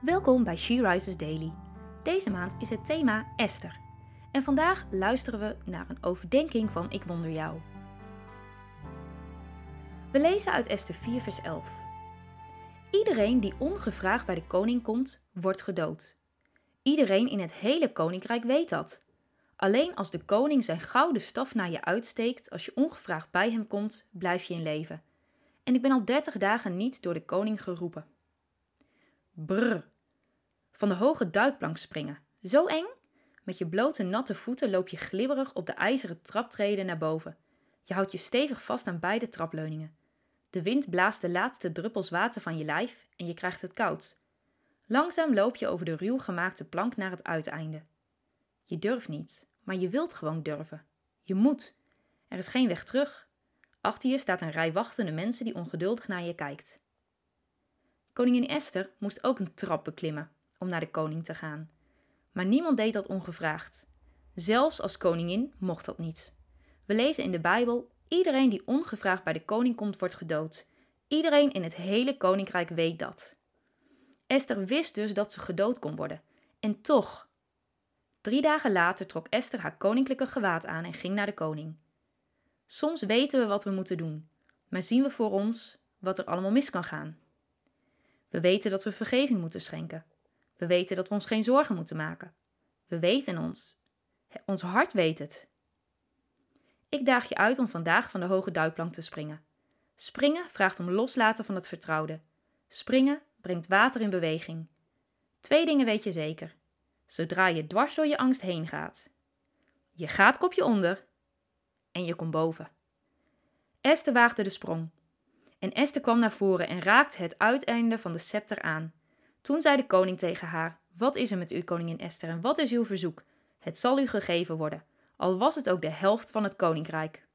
Welkom bij She Rises Daily. Deze maand is het thema Esther. En vandaag luisteren we naar een overdenking van Ik Wonder Jou. We lezen uit Esther 4, vers 11. Iedereen die ongevraagd bij de koning komt, wordt gedood. Iedereen in het hele koninkrijk weet dat. Alleen als de koning zijn gouden staf naar je uitsteekt als je ongevraagd bij hem komt, blijf je in leven. En ik ben al dertig dagen niet door de koning geroepen. Brr. Van de hoge duikplank springen. Zo eng? Met je blote natte voeten loop je glibberig op de ijzeren traptreden naar boven. Je houdt je stevig vast aan beide trapleuningen. De wind blaast de laatste druppels water van je lijf en je krijgt het koud. Langzaam loop je over de ruw gemaakte plank naar het uiteinde. Je durft niet, maar je wilt gewoon durven. Je moet. Er is geen weg terug. Achter je staat een rij wachtende mensen die ongeduldig naar je kijkt. Koningin Esther moest ook een trap beklimmen om naar de koning te gaan. Maar niemand deed dat ongevraagd. Zelfs als koningin mocht dat niet. We lezen in de Bijbel: iedereen die ongevraagd bij de koning komt, wordt gedood. Iedereen in het hele koninkrijk weet dat. Esther wist dus dat ze gedood kon worden. En toch. Drie dagen later trok Esther haar koninklijke gewaad aan en ging naar de koning. Soms weten we wat we moeten doen, maar zien we voor ons wat er allemaal mis kan gaan. We weten dat we vergeving moeten schenken. We weten dat we ons geen zorgen moeten maken. We weten ons. Ons hart weet het. Ik daag je uit om vandaag van de hoge duikplank te springen. Springen vraagt om loslaten van het vertrouwde. Springen brengt water in beweging. Twee dingen weet je zeker. Zodra je dwars door je angst heen gaat. Je gaat kopje onder en je komt boven. Esther waagde de sprong. En Esther kwam naar voren en raakte het uiteinde van de scepter aan. Toen zei de koning tegen haar: Wat is er met u, koningin Esther, en wat is uw verzoek? Het zal u gegeven worden, al was het ook de helft van het koninkrijk.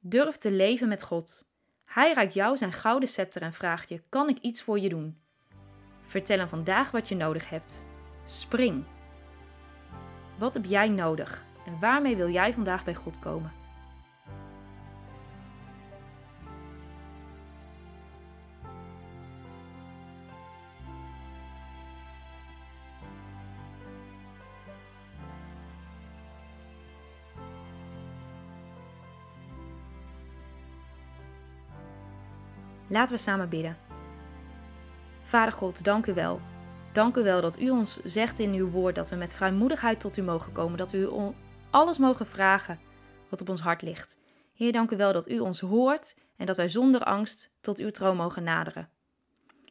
Durf te leven met God. Hij reikt jou zijn gouden scepter en vraagt je: Kan ik iets voor je doen? Vertel hem vandaag wat je nodig hebt. Spring. Wat heb jij nodig en waarmee wil jij vandaag bij God komen? Laten we samen bidden. Vader God, dank u wel. Dank u wel dat u ons zegt in uw woord dat we met vrijmoedigheid tot u mogen komen, dat u alles mogen vragen wat op ons hart ligt. Heer, dank u wel dat u ons hoort en dat wij zonder angst tot uw troon mogen naderen.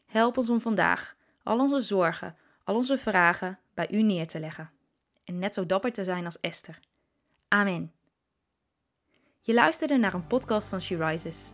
Help ons om vandaag al onze zorgen, al onze vragen bij u neer te leggen. En net zo dapper te zijn als Esther. Amen. Je luisterde naar een podcast van She Rises.